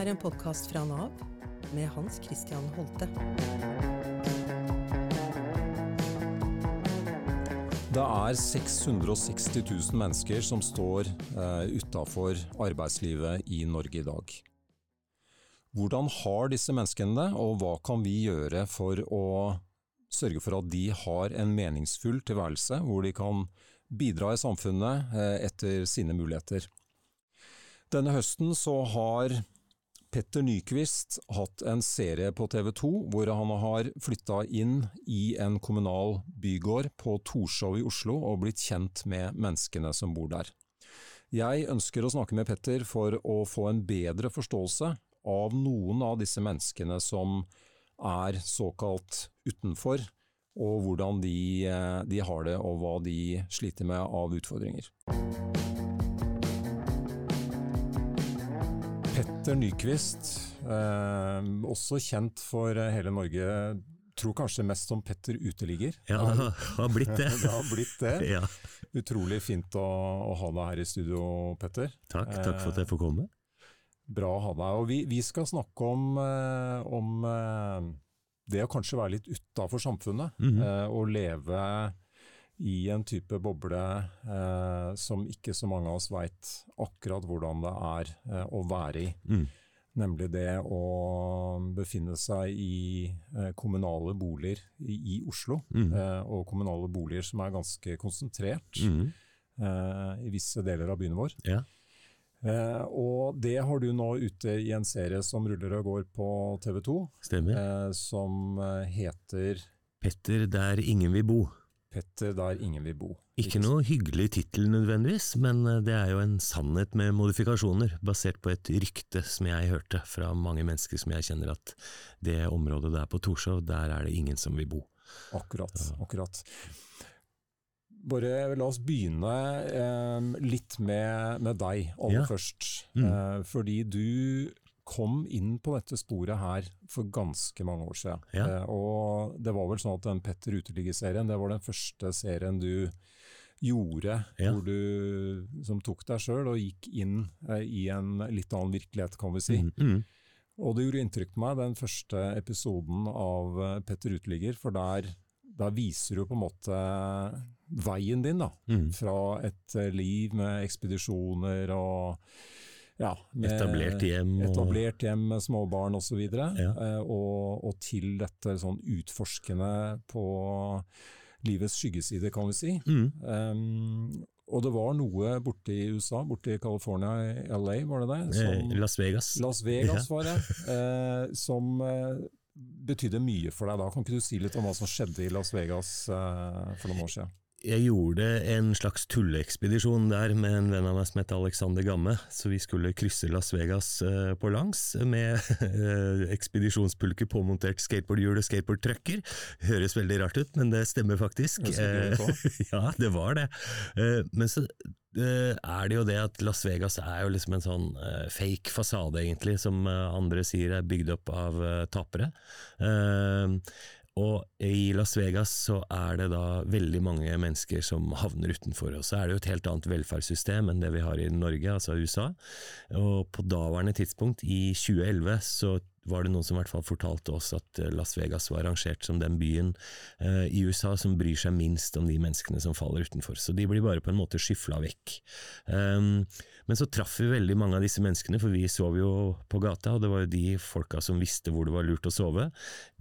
er en podkast fra Nav med Hans Christian Holte. Det er 660 000 mennesker som står eh, utafor arbeidslivet i Norge i dag. Hvordan har disse menneskene det, og hva kan vi gjøre for å sørge for at de har en meningsfull tilværelse, hvor de kan bidra i samfunnet eh, etter sine muligheter? Denne høsten så har Petter Nyquist hatt en serie på TV 2 hvor han har flytta inn i en kommunal bygård på Torshov i Oslo og blitt kjent med menneskene som bor der. Jeg ønsker å snakke med Petter for å få en bedre forståelse av noen av disse menneskene som er såkalt utenfor, og hvordan de, eh, de har det og hva de sliter med av utfordringer. Petter Nyquist, eh, også kjent for hele Norge. Tror kanskje mest som Petter uteligger. Ja, det har blitt det. det har blitt det. Ja. Utrolig fint å, å, ha deg her i studio, Petter. Takk, takk for at jeg får komme. Bra å ha deg. Og vi, vi skal snakke om, eh, om, eh, det å kanskje være litt utafor samfunnet. Mm -hmm. Og leve i en type boble eh, som ikke så mange av oss veit akkurat hvordan det er eh, å være i. Mm. Nemlig det å befinne seg i eh, kommunale boliger i, i Oslo. Mm. Eh, og kommunale boliger som er ganske konsentrert mm. Eh, i visse deler av byen vår. Ja. Eh, og det har du nå ute i en serie som ruller og går på TV 2. Stemmer. som heter Petter der ingen vil bo. Petter der ingen vil bo. Ikke noe hyggelig tittel nødvendigvis, men eh, det er jo en sannhet med modifikasjoner, basert på et rykte som jeg hørte fra mange mennesker som jeg kjenner, at det området der på Torshov, der er det ingen som vil bo. Akkurat, akkurat. Bare la oss begynne eh, litt med, med, deg aller ja. først. Mm. Eh, fordi du kom inn på dette sporet her for ganske mange år siden. Ja. Eh, og det var vel sånn at den Petter uteligger-serien, det var den første serien du gjorde ja. hvor du, som tok deg sjøl og gikk inn eh, i en litt annen virkelighet, kan vi si. Mm, mm. Og det gjorde inntrykk på meg, den første episoden av eh, Petter uteligger, for der, der viser du på en måte veien din, da. Mm. Fra et eh, liv med ekspedisjoner og ja, etablert hjem, og... etablert hjem med småbarn osv. Og, ja. Eh, og, og til dette sånn utforskende på livets skyggeside, kan vi si. Mm. Um, og det var noe borte i USA, borte i California, LA, var det det? Eh, som, Las Vegas. Las Vegas var det. Eh, som eh, betydde mye for deg da. Kan ikke du si litt om hva som skjedde i Las Vegas eh, for noen år siden? Jeg gjorde en slags tulleekspedisjon der med en venn av meg som het Alexander Gamme. Så vi skulle krysse Las Vegas uh, på langs med ekspedisjonspulker påmontert skateboardhjul og skateboardtrucker. Høres veldig rart ut, men det stemmer faktisk. Det uh, ja, det var det. men så er det jo det at Las Vegas er jo liksom en sånn fake fasade, egentlig, som andre sier er bygd opp av tapere. Og i Las Vegas så er det da veldig mange mennesker som havner utenfor. Og så er det jo et helt annet velferdssystem enn det vi har i Norge, altså USA. Og på daværende tidspunkt, i 2011, så var det noen som i hvert fall fortalte oss at eh, Las Vegas var rangert som den byen eh, i USA som bryr seg minst om de menneskene som faller utenfor. Så de blir bare på en måte skyfla vekk. Um, men så traff vi veldig mange av disse menneskene, for vi sov jo på gata, og det var jo de folka som visste hvor det var lurt å sove.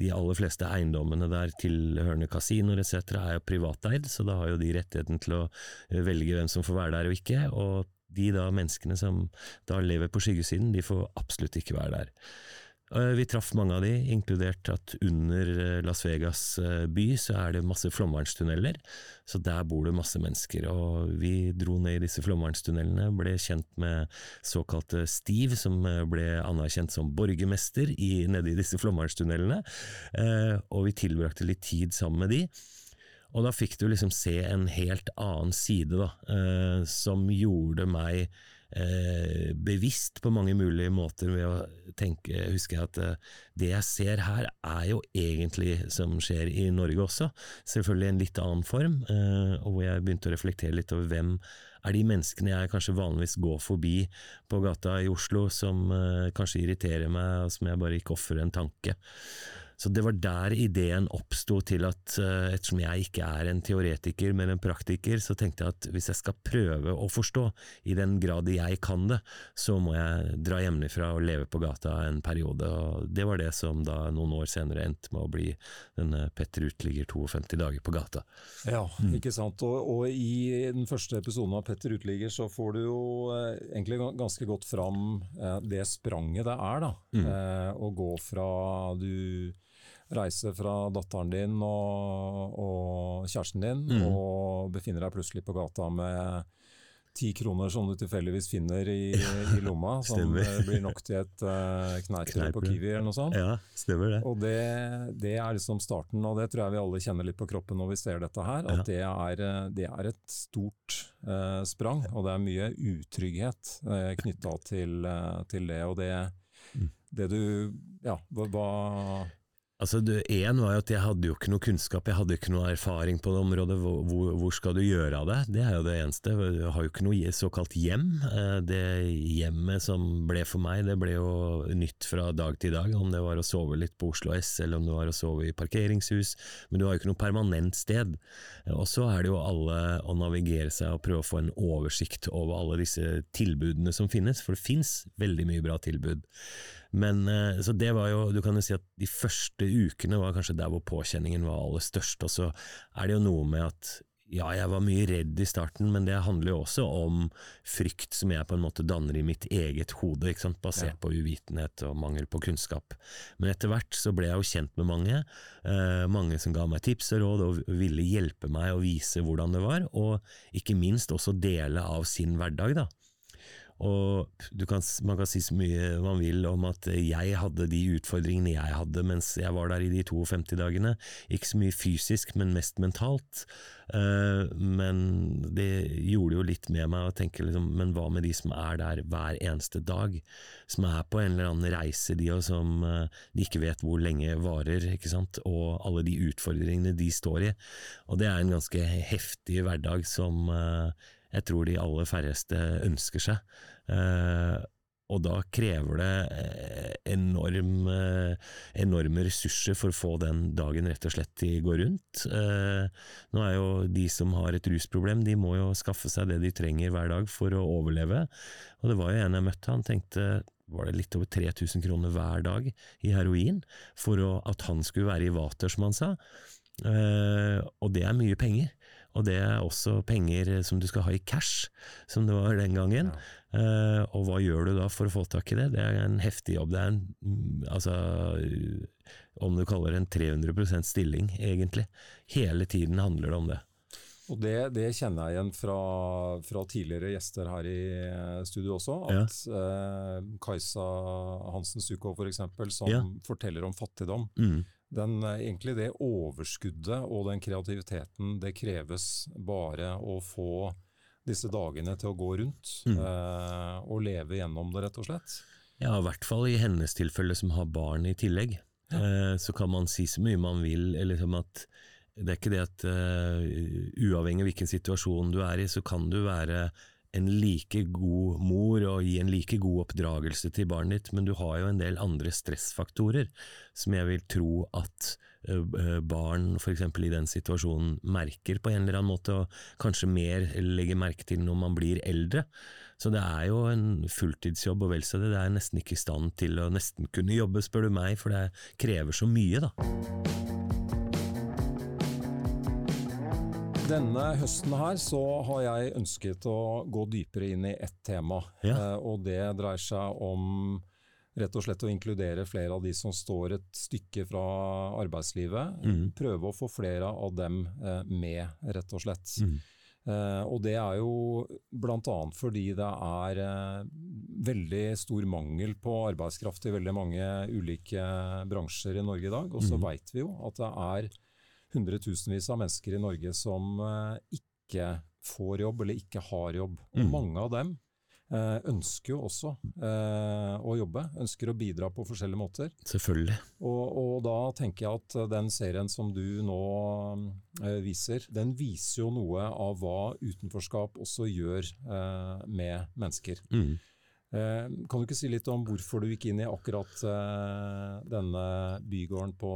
De aller fleste eiendommene der tilhørende kasinoer etc. er jo privateid, så da har jo de rettigheten til å eh, velge hvem som får være der og ikke. og de da menneskene som da lever på skyggesiden, de får absolutt ikke være der. Eh, vi traff mange av de, inkludert at under eh, Las Vegas eh, by så er det masse flomvernstunneler, så der bor det masse mennesker. Og vi dro ned i disse flomvernstunnelene, ble kjent med såkalte Steve, som ble anerkjent som borgermester i, nede i disse flomvernstunnelene, og vi tilbrakte litt tid sammen med de. Og da fikk du liksom se en helt annen side, da, som gjorde meg eh, bevisst på mange mulige måter ved å tenke Husker jeg at eh, det jeg ser her, er jo egentlig som skjer i Norge også. Selvfølgelig i en litt annen form, eh, og hvor jeg begynte å reflektere litt over hvem er de menneskene jeg kanskje vanligvis går forbi på gata i Oslo, som eh, kanskje irriterer meg, og som jeg bare ikke ofrer en tanke. Så det var der ideen oppsto til at uh, ettersom jeg ikke er en teoretiker, men en praktiker, så tenkte jeg at hvis jeg skal prøve å forstå, i den grad jeg kan det, så må jeg dra hjemmefra og leve på gata en periode. Og det var det som da noen år senere endte med å bli denne Petter Uteligger 52 dager på gata. Ja, mm. ikke sant. Og, og, i den første episoden av Petter Uteligger så får du jo eh, egentlig ganske godt fram eh, det spranget det er, da. Mm. Eh, å gå fra du reise fra datteren din og, og kjæresten din, mm. og befinner deg plutselig på gata med ti kroner som du tilfeldigvis finner i, i lomma, som blir nok til et uh, kneippbrød på Kiwi eller noe sånt. Ja, stemmer det. Og det, det, er liksom starten, og det tror jeg vi alle kjenner litt på kroppen når vi ser dette her, at ja. det, er, eh, det, er, et stort uh, sprang, og det er mye utrygghet uh, knytta til, uh, til, det. Og det, mm. det du Ja, hva Altså, Én var jo at jeg hadde jo ikke noe kunnskap, jeg hadde ikke noe erfaring på det området. Hvor, hvor skal du gjøre av det? Det er jo det eneste. Jeg har jo ikke noe såkalt hjem. Eh, det hjemmet som ble for meg, det ble jo nytt fra dag til dag. Om det var å sove litt på Oslo S, eller om det var å sove i parkeringshus. Men du har jo ikke noe permanent sted. Og så er det jo alle å navigere seg og prøve å få en oversikt over alle disse tilbudene som finnes, for det finnes veldig mye bra tilbud. Men, eh, så det var jo, du kan jo si at De første ukene var kanskje der hvor påkjenningen var aller størst. Og så er det jo noe med at ja, jeg var mye redd i starten, men det handler jo også om frykt som jeg på en måte danner i mitt eget hode, basert ja. på uvitenhet og mangel på kunnskap. Men etter hvert så ble jeg jo kjent med mange, eh, mange som ga meg tips og råd og ville hjelpe meg å vise hvordan det var, og ikke minst også dele av sin hverdag. da. Og kan, Man kan si så mye man vil om at jeg hadde de utfordringene jeg hadde mens jeg var der i de 52 dagene. Ikke så mye fysisk, men mest mentalt. Uh, men det gjorde jo litt med meg å tenke liksom, men hva med de som er der hver eneste dag? Som er på en eller annen reise, de og som uh, de ikke vet hvor lenge varer, ikke sant? og alle de utfordringene de står i. Og det er en ganske heftig hverdag som uh, jeg tror de aller færreste ønsker seg. Eh, og da krever det eh, enorm, eh, enorme ressurser for å få den dagen rett og slett til å gå rundt. Nå er jo de som har et rusproblem, de må jo skaffe seg det de trenger hver dag for å overleve. Og det var jo en jeg møtte, han tenkte var det litt over 3000 kroner hver dag i heroin for å, at han skulle være i vater, som han sa. og det er mye penger. Og det er også penger som du skal ha i cash, som det var den gangen. Ja. Uh, og hva gjør du da for å få tak i det? Det er en heftig jobb. Det er en, mm, altså, om du kaller det en 300% stilling, egentlig. Hele tiden handler det om det. Og det, det kjenner jeg igjen fra, fra, tidligere gjester her i eh, studio også. At ja. uh, Kajsa Hansen Sukhov f.eks., for som ja. forteller om fattigdom. Mm. Den, egentlig det overskuddet og den kreativiteten det kreves bare å få disse dagene til å gå rundt mm. eh, og leve gjennom det, rett og slett? Ja, i hvert fall i hennes tilfelle som har barn i tillegg. Ja. Eh, så kan man si så mye man vil. Liksom at det er ikke det at uh, uavhengig av hvilken situasjon du er i, så kan du være en like god mor og gi en like god oppdragelse til barnet ditt, men du har jo en del andre stressfaktorer som jeg vil tro at barn f.eks. i den situasjonen merker på en eller annen måte, og kanskje mer legger merke til når man blir eldre. Så det er jo en fulltidsjobb, og vel så det. Det er nesten ikke i stand til å nesten kunne jobbe, spør du meg, for det krever så mye, da. Denne høsten her så har jeg ønsket å gå dypere inn i ett tema. Ja. Eh, og det dreier seg om rett og slett å inkludere flere av de som står et stykke fra arbeidslivet. Mm. Prøve å få flere av dem eh, med, rett og slett. Mm. Uh, og det er jo bl.a. fordi det er uh, veldig stor mangel på arbeidskraft i veldig mange ulike bransjer i Norge i dag. Og så mm. veit vi jo at det er hundretusenvis av mennesker i Norge som eh, ikke får jobb eller ikke har jobb. Og mm. mange av dem eh, ønsker jo også eh, å jobbe, ønsker å bidra på forskjellige måter. Selvfølgelig. Og, og, da tenker jeg at den serien som du nå viser, den viser jo noe av hva utenforskap også gjør med mennesker. Mm. Eh, kan du ikke si litt om hvorfor du gikk inn i akkurat eh, denne bygården på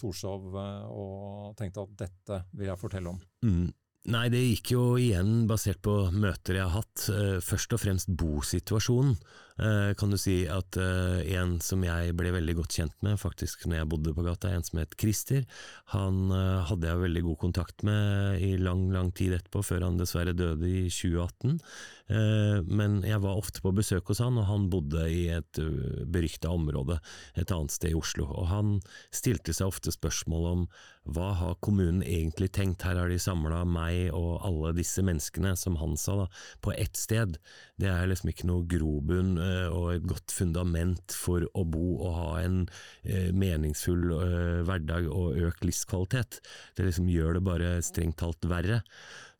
Torshov og tenkte at dette vil jeg fortelle om? Mm. Nei, det gikk jo igjen basert på møter jeg har hatt. Først og fremst bosituasjonen. Eh, kan du si at uh, en som jeg ble veldig godt kjent med faktisk når jeg bodde på gata, en som het Christer, han uh, hadde jeg veldig god kontakt med i lang, lang tid etterpå, før han dessverre døde i 2018. Uh, men jeg var ofte på besøk hos han, og han bodde i et berykta område et annet sted i Oslo. Og han stilte seg ofte spørsmål om hva har kommunen egentlig tenkt, her har de samla meg og alle disse menneskene, som han sa, da, på ett sted. Det er liksom ikke noe grobunn Eh, og et godt fundament for å bo og ha en eh, meningsfull eh, hverdag og økt livskvalitet. Det liksom gjør det bare strengt talt verre.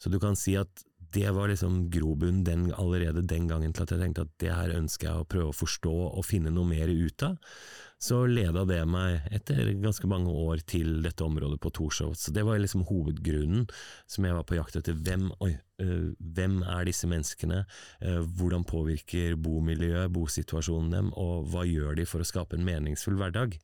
Så du kan si at det var liksom grobunnen allerede den gangen til at jeg tenkte at det her ønsker jeg å prøve å forstå og finne noe mer ut av så leda det meg etter ganske mange år til dette området på Torshov. Så det var liksom hovedgrunnen som jeg var på jakt etter. Hvem, oi, øh, hvem er disse menneskene? Øh, hvordan påvirker bomiljøet, bosituasjonen dem, og hva gjør de for å skape en meningsfull hverdag?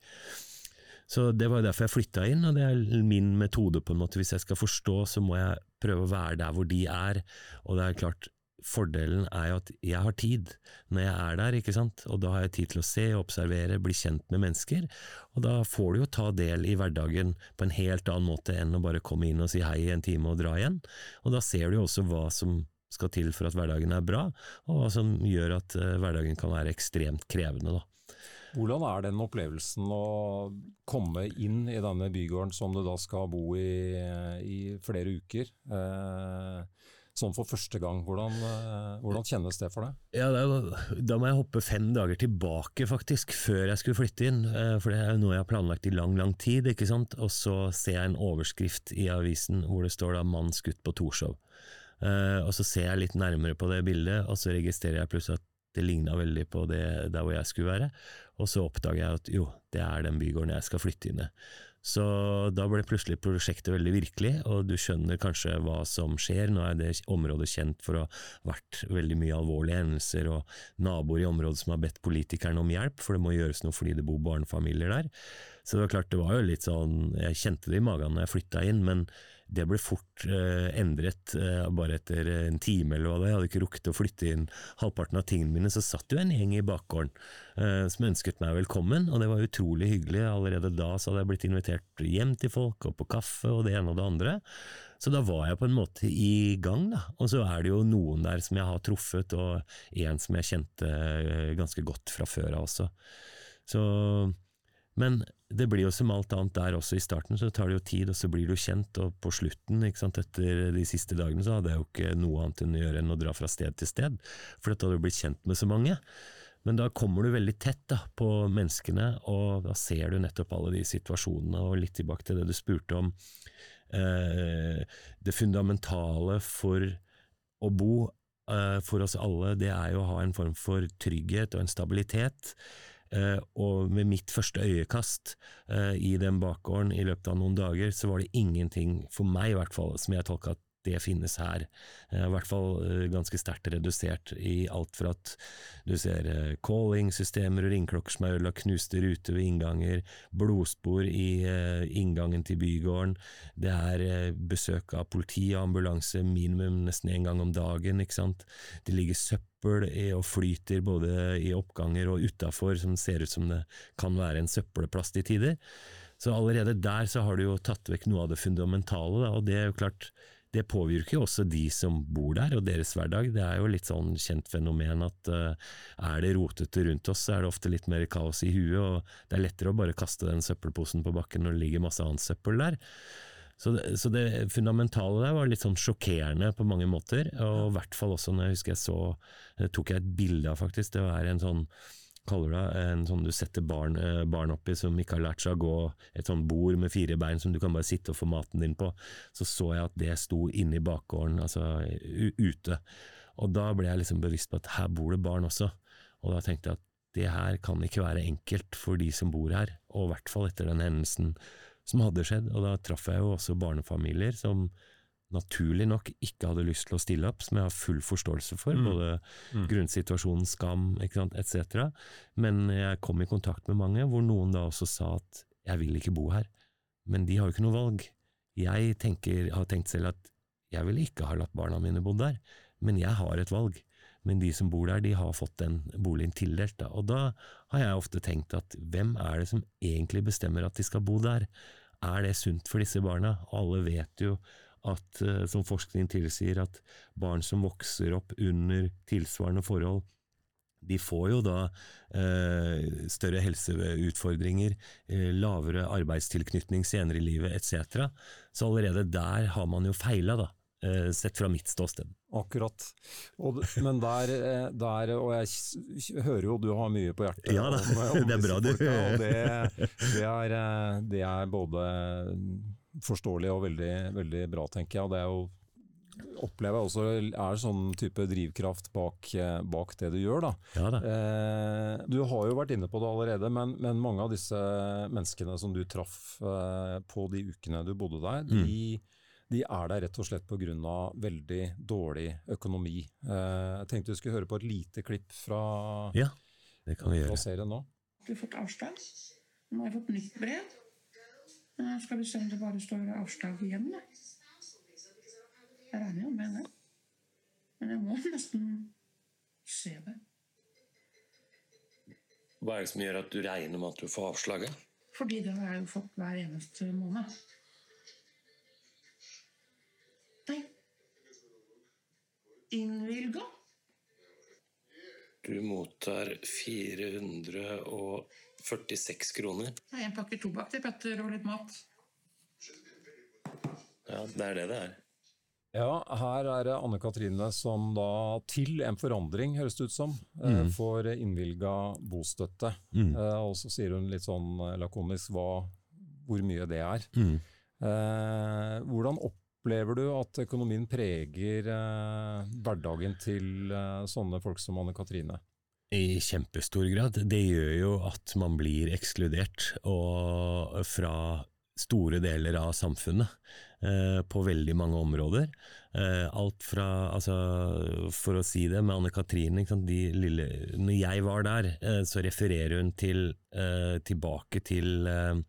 Så Det var derfor jeg flytta inn, og det er min metode. på en måte. Hvis jeg skal forstå, så må jeg prøve å være der hvor de er. Og det er klart, Fordelen er jo at jeg har tid når jeg er der, ikke sant, og da har jeg tid til å se, observere, bli kjent med mennesker, og da får du jo ta del i hverdagen på en helt annen måte enn å bare komme inn og si hei i en time og dra igjen, og da ser du jo også hva som skal til for at hverdagen er bra, og hva som gjør at uh, hverdagen kan være ekstremt krevende, da. Hvordan er den opplevelsen å komme inn i denne bygården som du da skal bo i i flere uker? Eh, sånn for første gang. Hvordan, eh, hvordan kjennes det for deg? Ja, da, da, må jeg hoppe fem dager tilbake, faktisk, før jeg skulle flytte inn. Eh, for det er jo noe jeg har planlagt i lang, lang tid. ikke sant? Og så ser jeg en overskrift i avisen hvor det står da 'mann skutt på Torshov'. Uh, og så ser jeg litt nærmere på det bildet, og så registrerer jeg plutselig at det ligna veldig på det der hvor jeg skulle være. Og så oppdager jeg at jo, det er den bygården jeg skal flytte inn i. Så da ble plutselig prosjektet veldig virkelig, og du skjønner kanskje hva som skjer. Nå er det området kjent for å ha vært veldig mye alvorlige hendelser, og naboer i området som har bedt politikerne om hjelp, for det må gjøres noe fordi det bor barnefamilier der. Så det var klart, det var jo litt sånn Jeg kjente det i magen når jeg flytta inn, men det ble fort eh, endret eh, bare etter en time eller hva det Jeg hadde ikke rukket å flytte inn halvparten av tingene mine, så satt jo en gjeng i bakgården eh, som ønsket meg velkommen, og det var utrolig hyggelig. Allerede da så hadde jeg blitt invitert hjem til folk, og på kaffe og det ene og det andre. Så da var jeg på en måte i gang, da. Og så er det jo noen der som jeg har truffet, og en som jeg kjente eh, ganske godt fra før av også. Så men det blir jo som alt annet der også. I starten så tar det jo tid, og så blir du kjent, og på slutten, sant, etter de siste dagene, så hadde jeg jo ikke noe annet enn å gjøre enn å dra fra sted til sted, for da hadde du blitt kjent med så mange. Men da kommer du veldig tett da, på menneskene, og da ser du nettopp alle de situasjonene, og litt tilbake til det du spurte om. Eh, det fundamentale for å bo eh, for oss alle, det er jo å ha en form for trygghet og en stabilitet. Uh, og med mitt første øyekast uh, i den bakgården i løpet av noen dager, så var det ingenting, for meg i hvert fall, som jeg tolka det finnes her. Eh, I hvert fall eh, ganske sterkt redusert i alt fra at du ser callingsystemer calling-systemer og ringeklokker som er ødelagt, knuste ruter ved innganger, blodspor i inngangen til bygården, det er besøk av politi og ambulanse minimum nesten én gang om dagen, ikke sant. Det ligger søppel og flyter både i oppganger og utafor som ser ut som det kan være en søppelplass til tider. Så allerede der så har du jo tatt vekk noe av det fundamentale, da, og det er jo klart det påvirker jo også de som bor der og deres hverdag. Det er jo litt sånn kjent fenomen at uh, er det rotete rundt oss, så er det ofte litt mer kaos i huet, og det er lettere å bare kaste den søppelposen på bakken når det ligger masse annet søppel der. Så det, så det, fundamentale der var litt sånn sjokkerende på mange måter, og i hvert fall også når jeg husker jeg så tok jeg et bilde av, faktisk. Det var en sånn kaller det, en sånn du setter barn, eh, barn oppi som ikke har lært seg å gå, et sånn bord med fire bein som du kan bare sitte og få maten din på, så så jeg at det sto inne i bakgården, altså ute. Og da ble jeg liksom bevisst på at her bor det barn også. Og da tenkte jeg at det her kan ikke være enkelt for de som bor her, og i hvert fall etter den hendelsen som hadde skjedd. Og da traff jeg jo også barnefamilier som naturlig nok ikke hadde lyst til å stille opp, som jeg har full forståelse for, Mm. både Mm. grunnsituasjonen, skam etc. Men jeg kom i kontakt med mange hvor noen da også sa at jeg vil ikke bo her. Men de har jo ikke noe valg. Jeg tenker, har tenkt selv at jeg ville ikke ha latt barna mine bo der, men jeg har et valg. Men de som bor der, de har fått den boligen tildelt. Da. Og da har jeg ofte tenkt at hvem er det som egentlig bestemmer at de skal bo der? Er det sunt for disse barna? Alle vet jo at, eh, som forskning tilsier, at barn som vokser opp under tilsvarende forhold, de får jo da eh, større helseutfordringer, eh, lavere arbeidstilknytning senere i livet etc. Så allerede der har man jo feila, da, eh, sett fra mitt ståsted. Akkurat. Og, men der, eh, der, og jeg hører jo du har mye på hjertet. Ja da, om- om det er bra du- og det, det, er, det er både forståelig og veldig, veldig bra, tenker jeg. Det er jo opplever jeg også er sånn type drivkraft bak, eh, bak det du gjør. da. Ja da. Eh, du har jo vært inne på det allerede, men, men mange av disse menneskene som du traff eh, på de ukene du bodde der, Mm. de, de er der rett og slett pga. veldig dårlig økonomi. Eh, jeg tenkte vi skulle høre på et lite klipp fra, Ja, det kan vi fra gjøre. serien nå. Du har fått avslag. Nå har jeg fått nytt brev. Eh, Skal vi se om det bare står avslag igjen, da. Jeg regner jo med det. Men jeg må nesten se det. Hva er det som gjør at du regner med at du får avslaget? Fordi det har jeg jo fått hver eneste måned. Nei. Innvilga? Du mottar 446 kroner. Det er en pakke tobakk til Petter og litt mat. Ja, det er det det er. Ja, her er det Anne Katrine som da, til en forandring, høres det ut som, eh, Mm. får innvilga bostøtte. Mm. Eh, og så sier hun litt sånn lakonisk hva, hvor mye det er. Mm. Eh, hvordan opplever du at økonomien preger eh, hverdagen til eh, sånne folk som Anne Katrine? I kjempestor grad. Det gjør jo at man blir ekskludert fra store deler av samfunnet eh, på veldig mange områder. Eh, alt fra, altså, for å si det med Anne Katrine, de når jeg var der, eh, så refererer hun til, eh, tilbake til eh,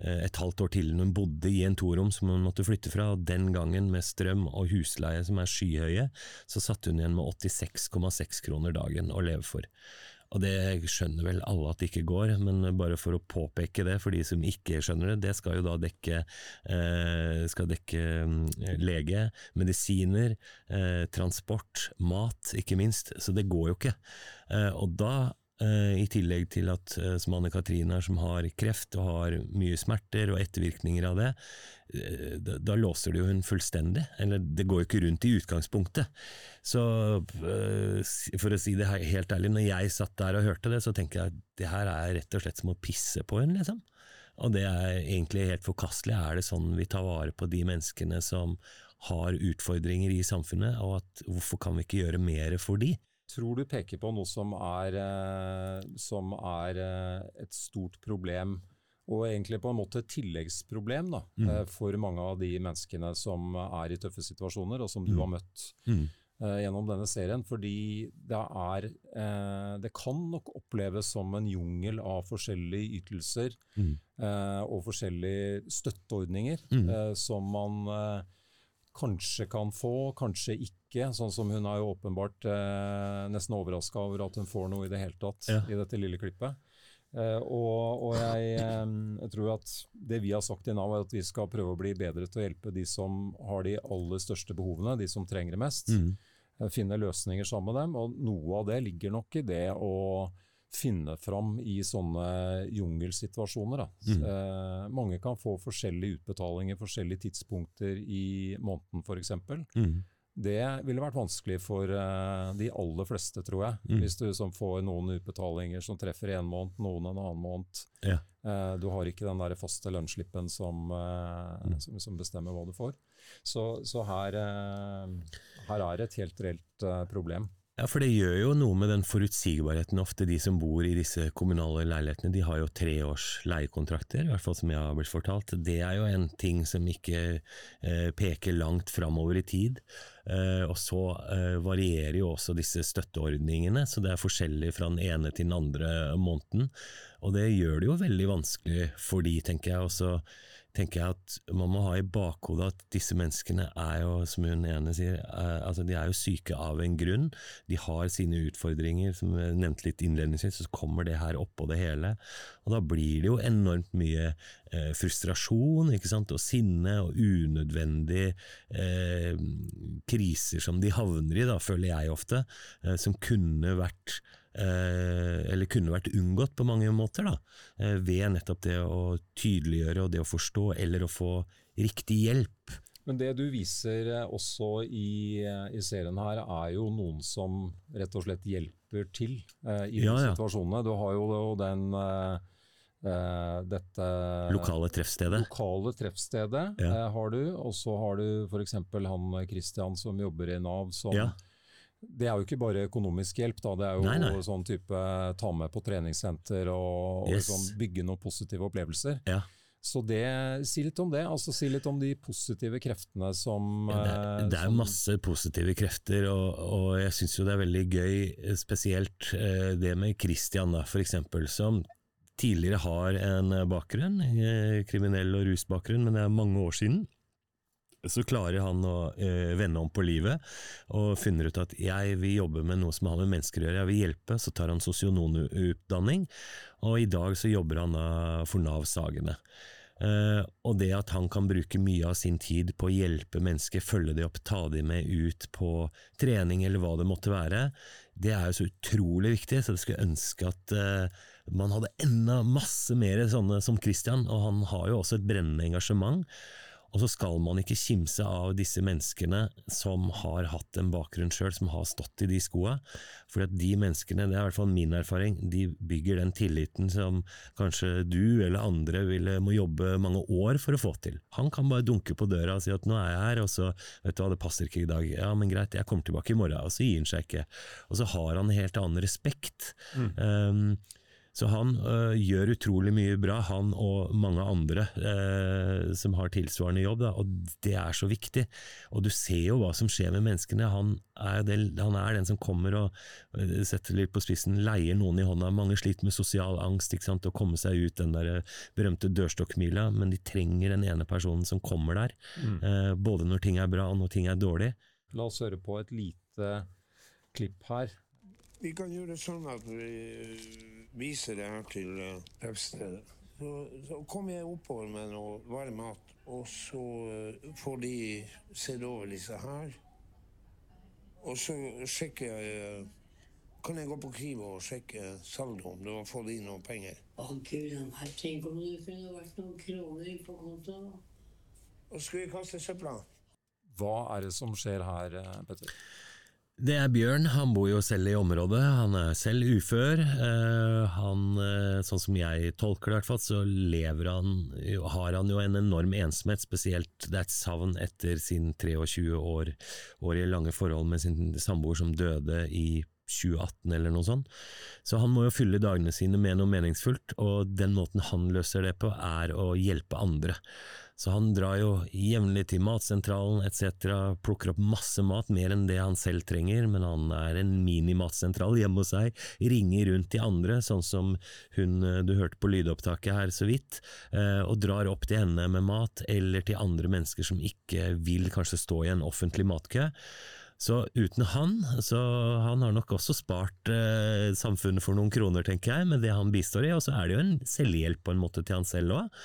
et halvt år til når hun bodde i en torom som hun måtte flytte fra, og den gangen med strøm og husleie som er skyhøye, så satt hun igjen med 86,6 kroner dagen å leve for. Og det skjønner vel alle at det ikke går, men bare for å påpeke det for de som ikke skjønner det, det skal jo da dekke, eh, skal dekke mm, lege, medisiner, eh, transport, mat, ikke minst. Så det går jo ikke. Eh, og da eh, i tillegg til at eh, som Anne Katrine er, som har kreft og har mye smerter og ettervirkninger av det, eh, da, låser det jo hun fullstendig. Eller det går jo ikke rundt i utgangspunktet. Så eh, for å si det helt ærlig, når jeg satt der og hørte det, så tenker jeg at det her er rett og slett som å pisse på henne, liksom. Og det er egentlig helt forkastelig. Er det sånn vi tar vare på de menneskene som har utfordringer i samfunnet, og at hvorfor kan vi ikke gjøre mer for de? Tror du peker på noe som er, eh, som er eh, et stort problem, og egentlig på en måte et tilleggsproblem da, Mm. eh, for mange av de menneskene som er i tøffe situasjoner, og som du Mm. har møtt Mm. gjennom denne serien, fordi det er Det kan nok oppleves som en jungel av forskjellige ytelser Mm. og forskjellige støtteordninger Mm. som man kanskje kan få, kanskje ikke. Sånn som hun er jo åpenbart eh, nesten overraska over at hun får noe i det hele tatt Ja. i dette lille klippet. Eh, og, og jeg, jeg tror at det vi har sagt i Nav er at vi skal prøve å bli bedre til å hjelpe de som har de aller største behovene, de som trenger det mest. Mm. Eh, Finne løsninger sammen med dem, og noe av det ligger nok i det å finne fram i sånne jungelsituasjoner. Mm. Eh, mange kan få forskjellige utbetalinger forskjellige tidspunkter i måneden f.eks. Mm. Det ville vært vanskelig for eh, de aller fleste, tror jeg. Mm. Hvis du som får noen utbetalinger som treffer en måned, noen en annen måned. Ja. Eh, du har ikke den der faste lønnsslippen som, eh, Mm. som, som bestemmer hva du får. Så, så her eh, Her er et helt reelt uh, problem. Ja, for det gjør jo noe med den forutsigbarheten ofte. De som bor i disse kommunale leilighetene, de har jo tre års leiekontrakter, i hvert fall som jeg har blitt fortalt. Det er jo en ting som ikke eh, peker langt framover i tid. Eh, og så eh, varierer jo også disse støtteordningene, så det er forskjellig fra den ene til den andre måneden. Og det gjør det jo veldig vanskelig for de, tenker jeg. også tenker jeg at man må ha i bakhodet at disse menneskene er jo, som hun ene sier, er, altså de er jo syke av en grunn. De har sine utfordringer, som jeg nevnte litt innledningsvis, så kommer det her oppå det hele. Og da blir det jo enormt mye eh, frustrasjon ikke sant? og sinne og unødvendige eh, kriser som de havner i, da, føler jeg ofte, eh, som kunne vært Eh, eller kunne vært unngått på mange måter, da, eh, ved nettopp det å tydeliggjøre og det å forstå, eller å få riktig hjelp. Men det du viser eh, også i, i serien her, er jo noen som rett og slett hjelper til eh, i ja, ja. situasjonene. Du har jo den eh, dette Lokale treffstedet. Lokale treffstedet ja. eh, har du, og så har du f.eks. han Christian som jobber i Nav, som det er jo ikke bare økonomisk hjelp, da. det er jo nei, nei. sånn type ta med på treningssenter og, yes. og sånn, bygge noen positive opplevelser. Ja. Så det, Si litt om det, altså si litt om de positive kreftene som ja, Det er, det er masse positive krefter, og, og jeg syns jo det er veldig gøy, spesielt eh, det med Christian, da, eksempel, som tidligere har en bakgrunn, eh, kriminell og rusbakgrunn, men det er mange år siden så klarer han å eh, vende om på livet og finner ut at jeg vil jobbe med noe som har med mennesker å gjøre, jeg vil hjelpe. Så tar han sosionomutdanning, og i dag så jobber han da for Nav Sagene. Uh, og det at han kan bruke mye av sin tid på å hjelpe mennesker, følge dem opp, ta dem med ut på trening eller hva det måtte være, det er jo så utrolig viktig, så jeg skulle ønske at uh, man hadde enda masse mer sånne som Christian, og han har jo også et brennende engasjement. Og så skal man ikke kimse av disse menneskene som har hatt en bakgrunn sjøl, som har stått i de skoa. For at de menneskene, det er i hvert fall min erfaring, de bygger den tilliten som kanskje du eller andre ville, må jobbe mange år for å få til. Han kan bare dunke på døra og si at nå er jeg her, og så vet du hva, det passer ikke i dag. Ja, men greit, jeg kommer tilbake i morgen. Og så gir han seg ikke. Og så har han helt annen respekt. Mm. Um, så han øh, gjør utrolig mye bra, han og mange andre øh, som har tilsvarende jobb, da, og det er så viktig. Og du ser jo hva som skjer med menneskene. Han er, den, han er den som kommer og øh, setter litt på spissen, leier noen i hånda. Mange sliter med sosial angst, ikke sant, å komme seg ut den der berømte dørstokkmila, men de trenger den ene personen som kommer der. Mm. Eh, både når ting er bra og når ting er dårlig. La oss høre på et lite klipp her. Vi kan gjøre det sånn at vi viser det her til treffstedet. Så, så kommer jeg oppover med noe varm mat, og så uh, får de sett over disse her. Og så sjekker jeg uh, Kan jeg gå på Kivo og sjekke saldoen? Du har fått inn noen penger. Å gud, tenk om det kunne vært noen kroner på kontoen. Og skulle vi kaste søpla. Hva er det som skjer her, Petter? Det er Bjørn, han bor jo selv i området, han er selv ufør. Eh, han, eh, sånn som jeg tolker det hvert fall, så lever han, har han jo en enorm ensomhet, spesielt det er et savn etter sin 23 år, år i lange forhold med sin samboer som døde i 2018 eller noe sånt. Så han må jo fylle dagene sine med noe meningsfullt, og den måten han løser det på, er å hjelpe andre. Så han drar jo jevnlig til matsentralen etc., plukker opp masse mat, mer enn det han selv trenger, men han er en minimatsentral hjemme hos seg, ringer rundt til andre, sånn som hun eh, du hørte på lydopptaket her så vidt, eh, og drar opp til henne med mat, eller til andre mennesker som ikke vil kanskje stå i en offentlig matkø. Så uten han, så han har nok også spart eh, samfunnet for noen kroner, tenker jeg, med det han bistår i, og så er det jo en selvhjelp på en måte til han selv òg,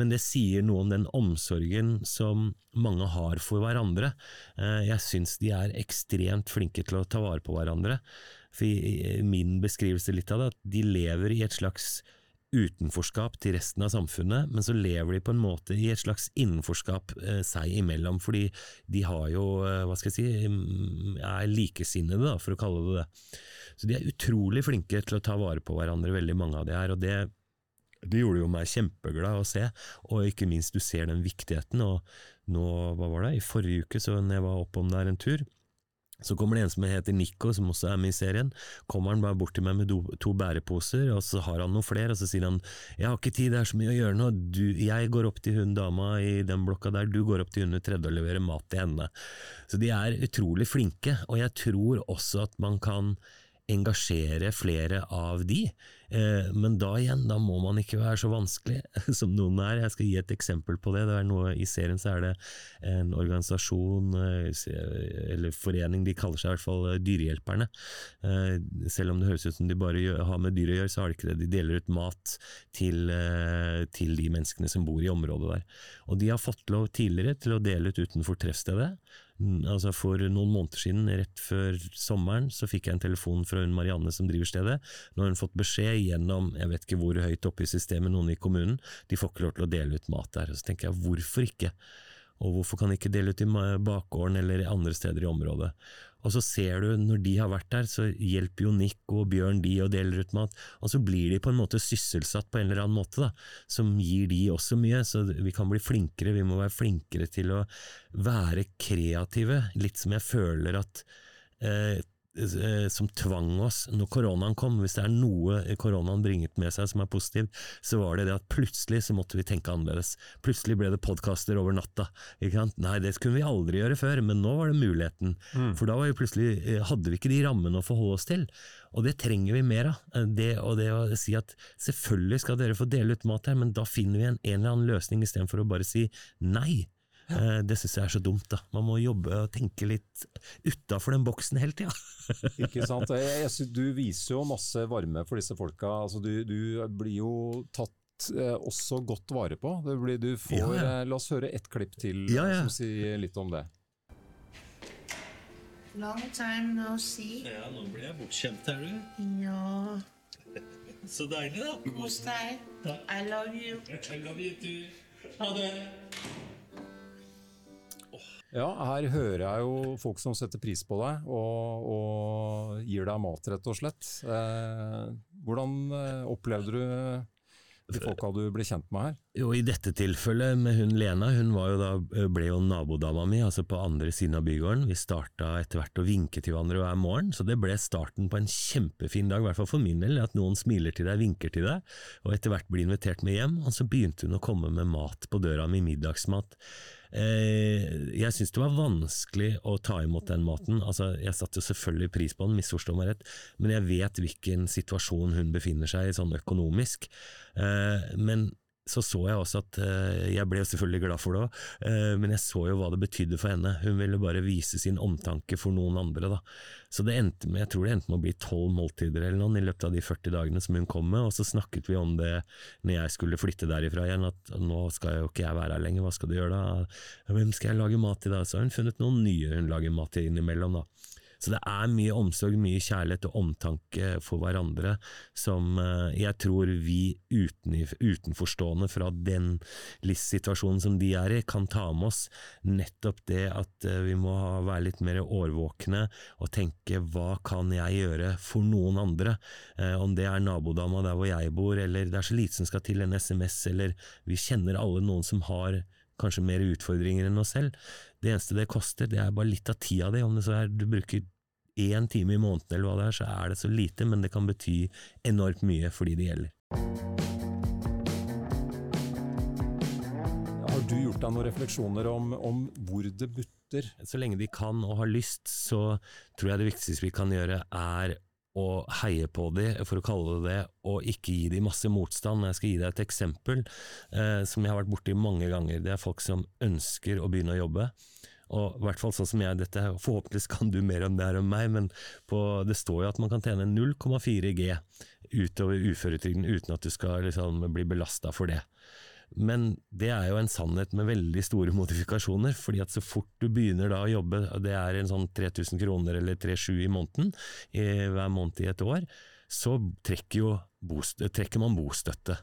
men det sier noe om den omsorgen som mange har for hverandre. Eh, jeg syns de er ekstremt flinke til å ta vare på hverandre, for i min beskrivelse litt av det, at de lever i et slags utenforskap til resten av samfunnet, men så lever de på en måte i et slags innenforskap eh, seg imellom, fordi de har jo, eh, hva skal jeg si, mm, er likesinnede, da, for å kalle det det. Så de er utrolig flinke til å ta vare på hverandre, veldig mange av de her, og det, det gjorde jo meg kjempeglad å se, og ikke minst du ser den viktigheten, og nå, hva var det, i forrige uke så når jeg var oppom der en tur, Så kommer det en som heter Nico, som også er med i serien. Kommer han bare bort til meg med to bæreposer, og så har han noen flere, og så sier han jeg har ikke tid, det er så mye å gjøre nå, du, jeg går opp til hun dama i den blokka der, du går opp til hun tredje og leverer mat til henne. Så de er utrolig flinke, og jeg tror også at man kan engasjere flere av de. Eh, men da igjen, da må man ikke være så vanskelig som noen er. Jeg skal gi et eksempel på det. det noe, I serien så er det en organisasjon, eh, eller forening, de kaller seg i hvert fall eh, Dyrehjelperne. Selv om det høres ut som de bare har med dyr å gjøre, så har de ikke det. De deler ut mat til, til de menneskene som bor i området der. Og de har fått lov tidligere til å dele ut utenfor treffstedet. Altså For noen måneder siden, rett før sommeren, så fikk jeg en telefon fra hun Marianne som driver stedet. Nå har hun fått beskjed gjennom, jeg vet ikke hvor høyt oppe i systemet, noen i kommunen, de får ikke lov til å dele ut mat der. Så tenker jeg, hvorfor ikke? Og hvorfor kan de ikke dele ut i bakgården eller andre steder i området? Og så ser du, når de har vært der, så hjelper jo Nick og Bjørn de og deler ut mat, og så blir de på en måte sysselsatt på en eller annen måte, da, som gir de også mye, så vi kan bli flinkere, vi må være flinkere til å være kreative, litt som jeg føler at Eh, som tvang oss når koronaen kom. Hvis det er noe koronaen bringet med seg som er positivt, så var det det at plutselig så måtte vi tenke annerledes. Plutselig ble det podkaster over natta. Nei, det kunne vi aldri gjøre før, men nå var det muligheten. Mm. For da var vi plutselig, eh, hadde vi ikke de rammene å forholde oss til. Og det trenger vi mer av. Eh, det, og det å si at selvfølgelig skal dere få dele ut mat her, men da finner vi en, en eller annen løsning istedenfor å bare si nei. Ja. Det syns jeg er så dumt. da. Man må jobbe og tenke litt utafor den boksen hele tida. Ikke sant. Jeg, synes du viser jo masse varme for disse folka. Altså, du, du blir jo tatt eh, også godt vare på. Blir, du får, ja, ja. Eh, la oss høre ett klipp til ja, som sier litt om det. Long time no see. Ja, nå blir jeg bortskjemt er du. Ja. Så deilig, da. Kos deg. I love you. I love you too. Ha det. Ja, her hører jeg jo folk som setter pris på deg og, og gir deg mat, rett og slett. Eh, hvordan eh, opplevde du de folka du ble kjent med her? Jo, I dette tilfellet med hun Lena, hun da, ble jo nabodama mi, altså på andre siden av bygården. Vi starta etter hvert å vinke til hverandre hver morgen, så det ble starten på en kjempefin dag, i hvert fall for min del, at noen smiler til deg, vinker til deg, og etter hvert blir invitert med hjem. Og så begynte hun å komme med mat på døra mi, middagsmat. Eh, jeg syns det var vanskelig å ta imot den maten. Altså, jeg satte jo selvfølgelig pris på den, misforstå meg rett, men jeg vet hvilken situasjon hun befinner seg i sånn økonomisk. Eh, men så så jeg også at eh, Jeg ble selvfølgelig glad for det òg, men jeg så jo hva det betydde for henne. Hun ville bare vise sin omtanke for noen andre. da. Så det endte med, jeg tror det endte med å bli tolv måltider eller noen i løpet av de 40 dagene som hun kom med, og så snakket vi om det når jeg skulle flytte derifra igjen, at nå skal jo ikke jeg være her lenger, hva skal du gjøre da? Hvem skal jeg lage mat til da? Så har hun funnet noen nye hun lager mat til innimellom, da. Så det er mye omsorg, mye kjærlighet og omtanke for hverandre som eh, jeg tror vi uten, utenforstående fra den livssituasjonen som de er i, kan ta med oss. Nettopp det at eh, vi må være litt mer årvåkne og tenke hva kan jeg gjøre for noen andre? Eh, om det er nabodama der hvor jeg bor, eller det er så lite som skal til en SMS, eller vi kjenner alle noen som har kanskje mer utfordringer enn oss selv. Det eneste det koster, det er bare litt av tida di. Om det så er du bruker én time i måneden eller hva det er, så er det så lite, men det kan bety enormt mye for de det gjelder. Har du gjort deg noen refleksjoner om, om hvor det butter? Så lenge de kan og har lyst, så tror jeg det viktigste vi kan gjøre er å heie på de, for å kalle det det, og ikke gi de masse motstand. Jeg skal gi deg et eksempel eh, som jeg har vært borti mange ganger. Det er folk som ønsker å begynne å jobbe. Og i hvert fall sånn som jeg, dette Forhåpentligvis kan du mer om det her om meg, men på, det står jo at man kan tjene 0,4 G utover uføretrygden uten at du skal liksom bli belasta for det. Men det er jo en sannhet med veldig store modifikasjoner, fordi at så fort du begynner da å jobbe, det er en sånn 3000 kroner eller 37 i måneden i, hver måned i et år, så trekker, jo, trekker man bostøtte.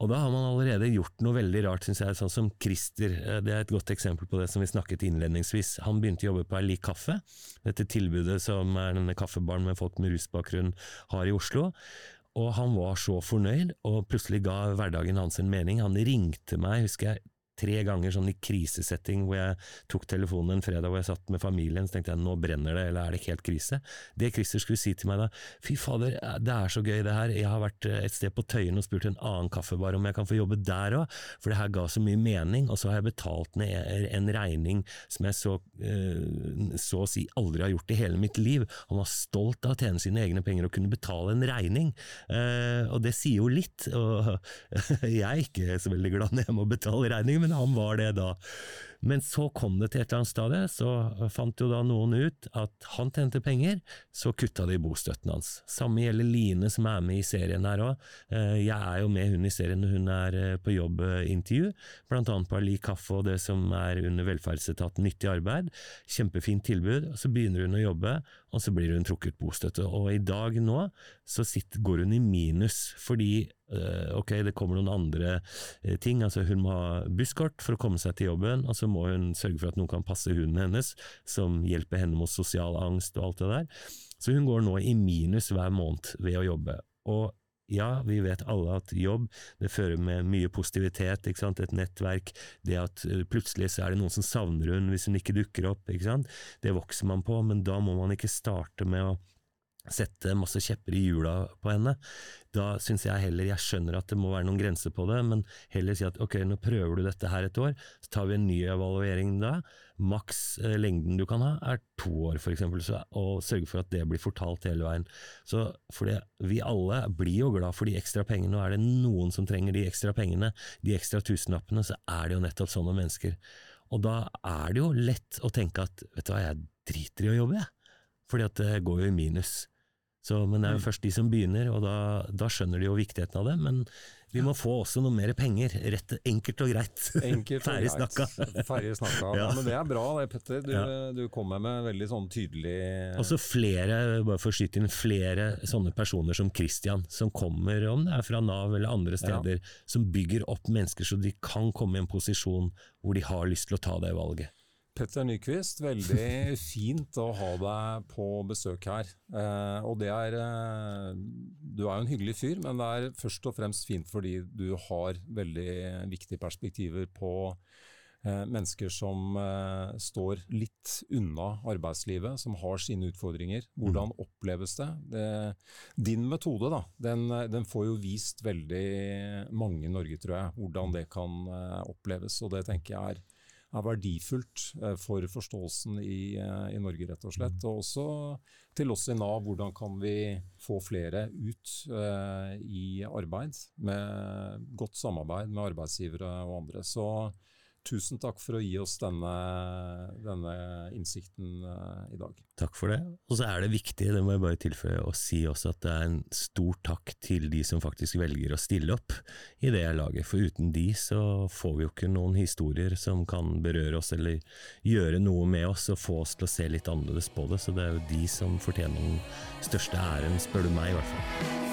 Og da har man allerede gjort noe veldig rart, syns jeg, sånn som Christer. Eh, det er et godt eksempel på det som vi snakket innledningsvis. Han begynte å jobbe på Erlik kaffe, dette tilbudet som er denne kaffebaren med folk med rusbakgrunn har i Oslo. Og han var så fornøyd, og plutselig ga hverdagen hans en mening. Han ringte meg, husker jeg, tre ganger sånn i krisesetting hvor jeg tok telefonen en fredag hvor jeg satt med familien, så tenkte jeg nå brenner det, eller er det ikke helt krise? Det Christer skulle si til meg da, fy fader, det er så gøy det her, jeg har vært et sted på Tøyen og spurt en annen kaffebar om jeg kan få jobbe der òg, for det her ga så mye mening, og så har jeg betalt ned en regning som jeg så, eh, så å si aldri har gjort i hele mitt liv. Han var stolt av å tjene sine egne penger og kunne betale en regning, eh, og det sier jo litt. og Jeg er ikke så veldig glad når jeg må betale regninger, men han var det da. Men så kom det til et eller annet stadie, så fant jo da noen ut at han tjente penger, så kutta de bostøtten hans. Samme gjelder Line som er med i serien her òg. Jeg er jo med hun i serien når hun er eh, på jobbintervju, blant annet på Ali Kaffe og det som er under velferdsetaten Nyttig arbeid. Kjempefint tilbud. Så begynner hun å jobbe, og så blir hun trukket bostøtte. Og i dag nå så sitter, går hun i minus, fordi øh, ok, det kommer noen andre ting. altså Hun må ha busskort for å komme seg til jobben, og så må hun sørge for at noen kan passe hunden hennes, som hjelper henne mot sosial angst og alt det der. Så hun går nå i minus hver måned ved å jobbe. Og ja, vi vet alle at jobb det fører med mye positivitet, ikke sant? et nettverk, det at plutselig så er det noen som savner hun hvis hun ikke dukker opp, ikke sant? det vokser man på, men da må man ikke starte med å sette masse kjepper i hjula på henne. Da syns jeg heller, jeg skjønner at det må være noen grenser på det, men heller si at ok, nå prøver du dette her et år, så tar vi en ny evaluering da. Maks eh, lengden du kan ha er to år, for så, og sørge for at det blir fortalt hele veien. Så fordi vi alle blir jo glad for de ekstra pengene, og er det noen som trenger de ekstra pengene, de ekstra tusenlappene, så er det jo nettopp sånne mennesker. Og da er det jo lett å tenke at vet du hva, jeg driter i å jobbe, jeg. Fordi at det går jo i minus. Så, men det er jo først de som begynner, og da, da, skjønner de jo viktigheten av det. Men vi må få også noe mer penger. Rett, enkelt og greit. Enkelt og Ferdig greit. snakka. Ferdig snakka. Ja. Ja. Men det er bra det, Petter. Du, Ja. du kommer med veldig sånn tydelig Også flere, bare for å skyte inn, flere sånne personer som Christian, som kommer, om det er fra Nav eller andre steder, som bygger opp mennesker så de kan komme i en posisjon hvor de har lyst til å ta det valget. Petter Nyquist, veldig fint å ha deg på besøk her. Eh, og det er eh, Du er jo en hyggelig fyr, men det er først og fremst fint fordi du har veldig viktige perspektiver på eh, mennesker som eh, står litt unna arbeidslivet, som har sine utfordringer. Hvordan oppleves det? det din metode da, den, den får jo vist veldig mange i Norge, tror jeg, hvordan det kan eh, oppleves. Og det tenker jeg er er verdifullt eh, for forståelsen i, eh, i Norge, rett og slett. Og også til oss i Nav, hvordan kan vi få flere ut uh, i arbeid med godt samarbeid med arbeidsgivere og andre. Så tusen takk for å gi oss denne, denne innsikten eh, i dag. Takk for det. Og så er det viktig, det må jeg bare tilføye, å si også at det er en stor takk til de som faktisk velger å stille opp i det jeg lager, for uten de så får vi jo ikke noen historier som kan berøre oss eller gjøre noe med oss og få oss til å se litt annerledes på det, så det er jo de som fortjener den største æren, spør du meg i hvert fall.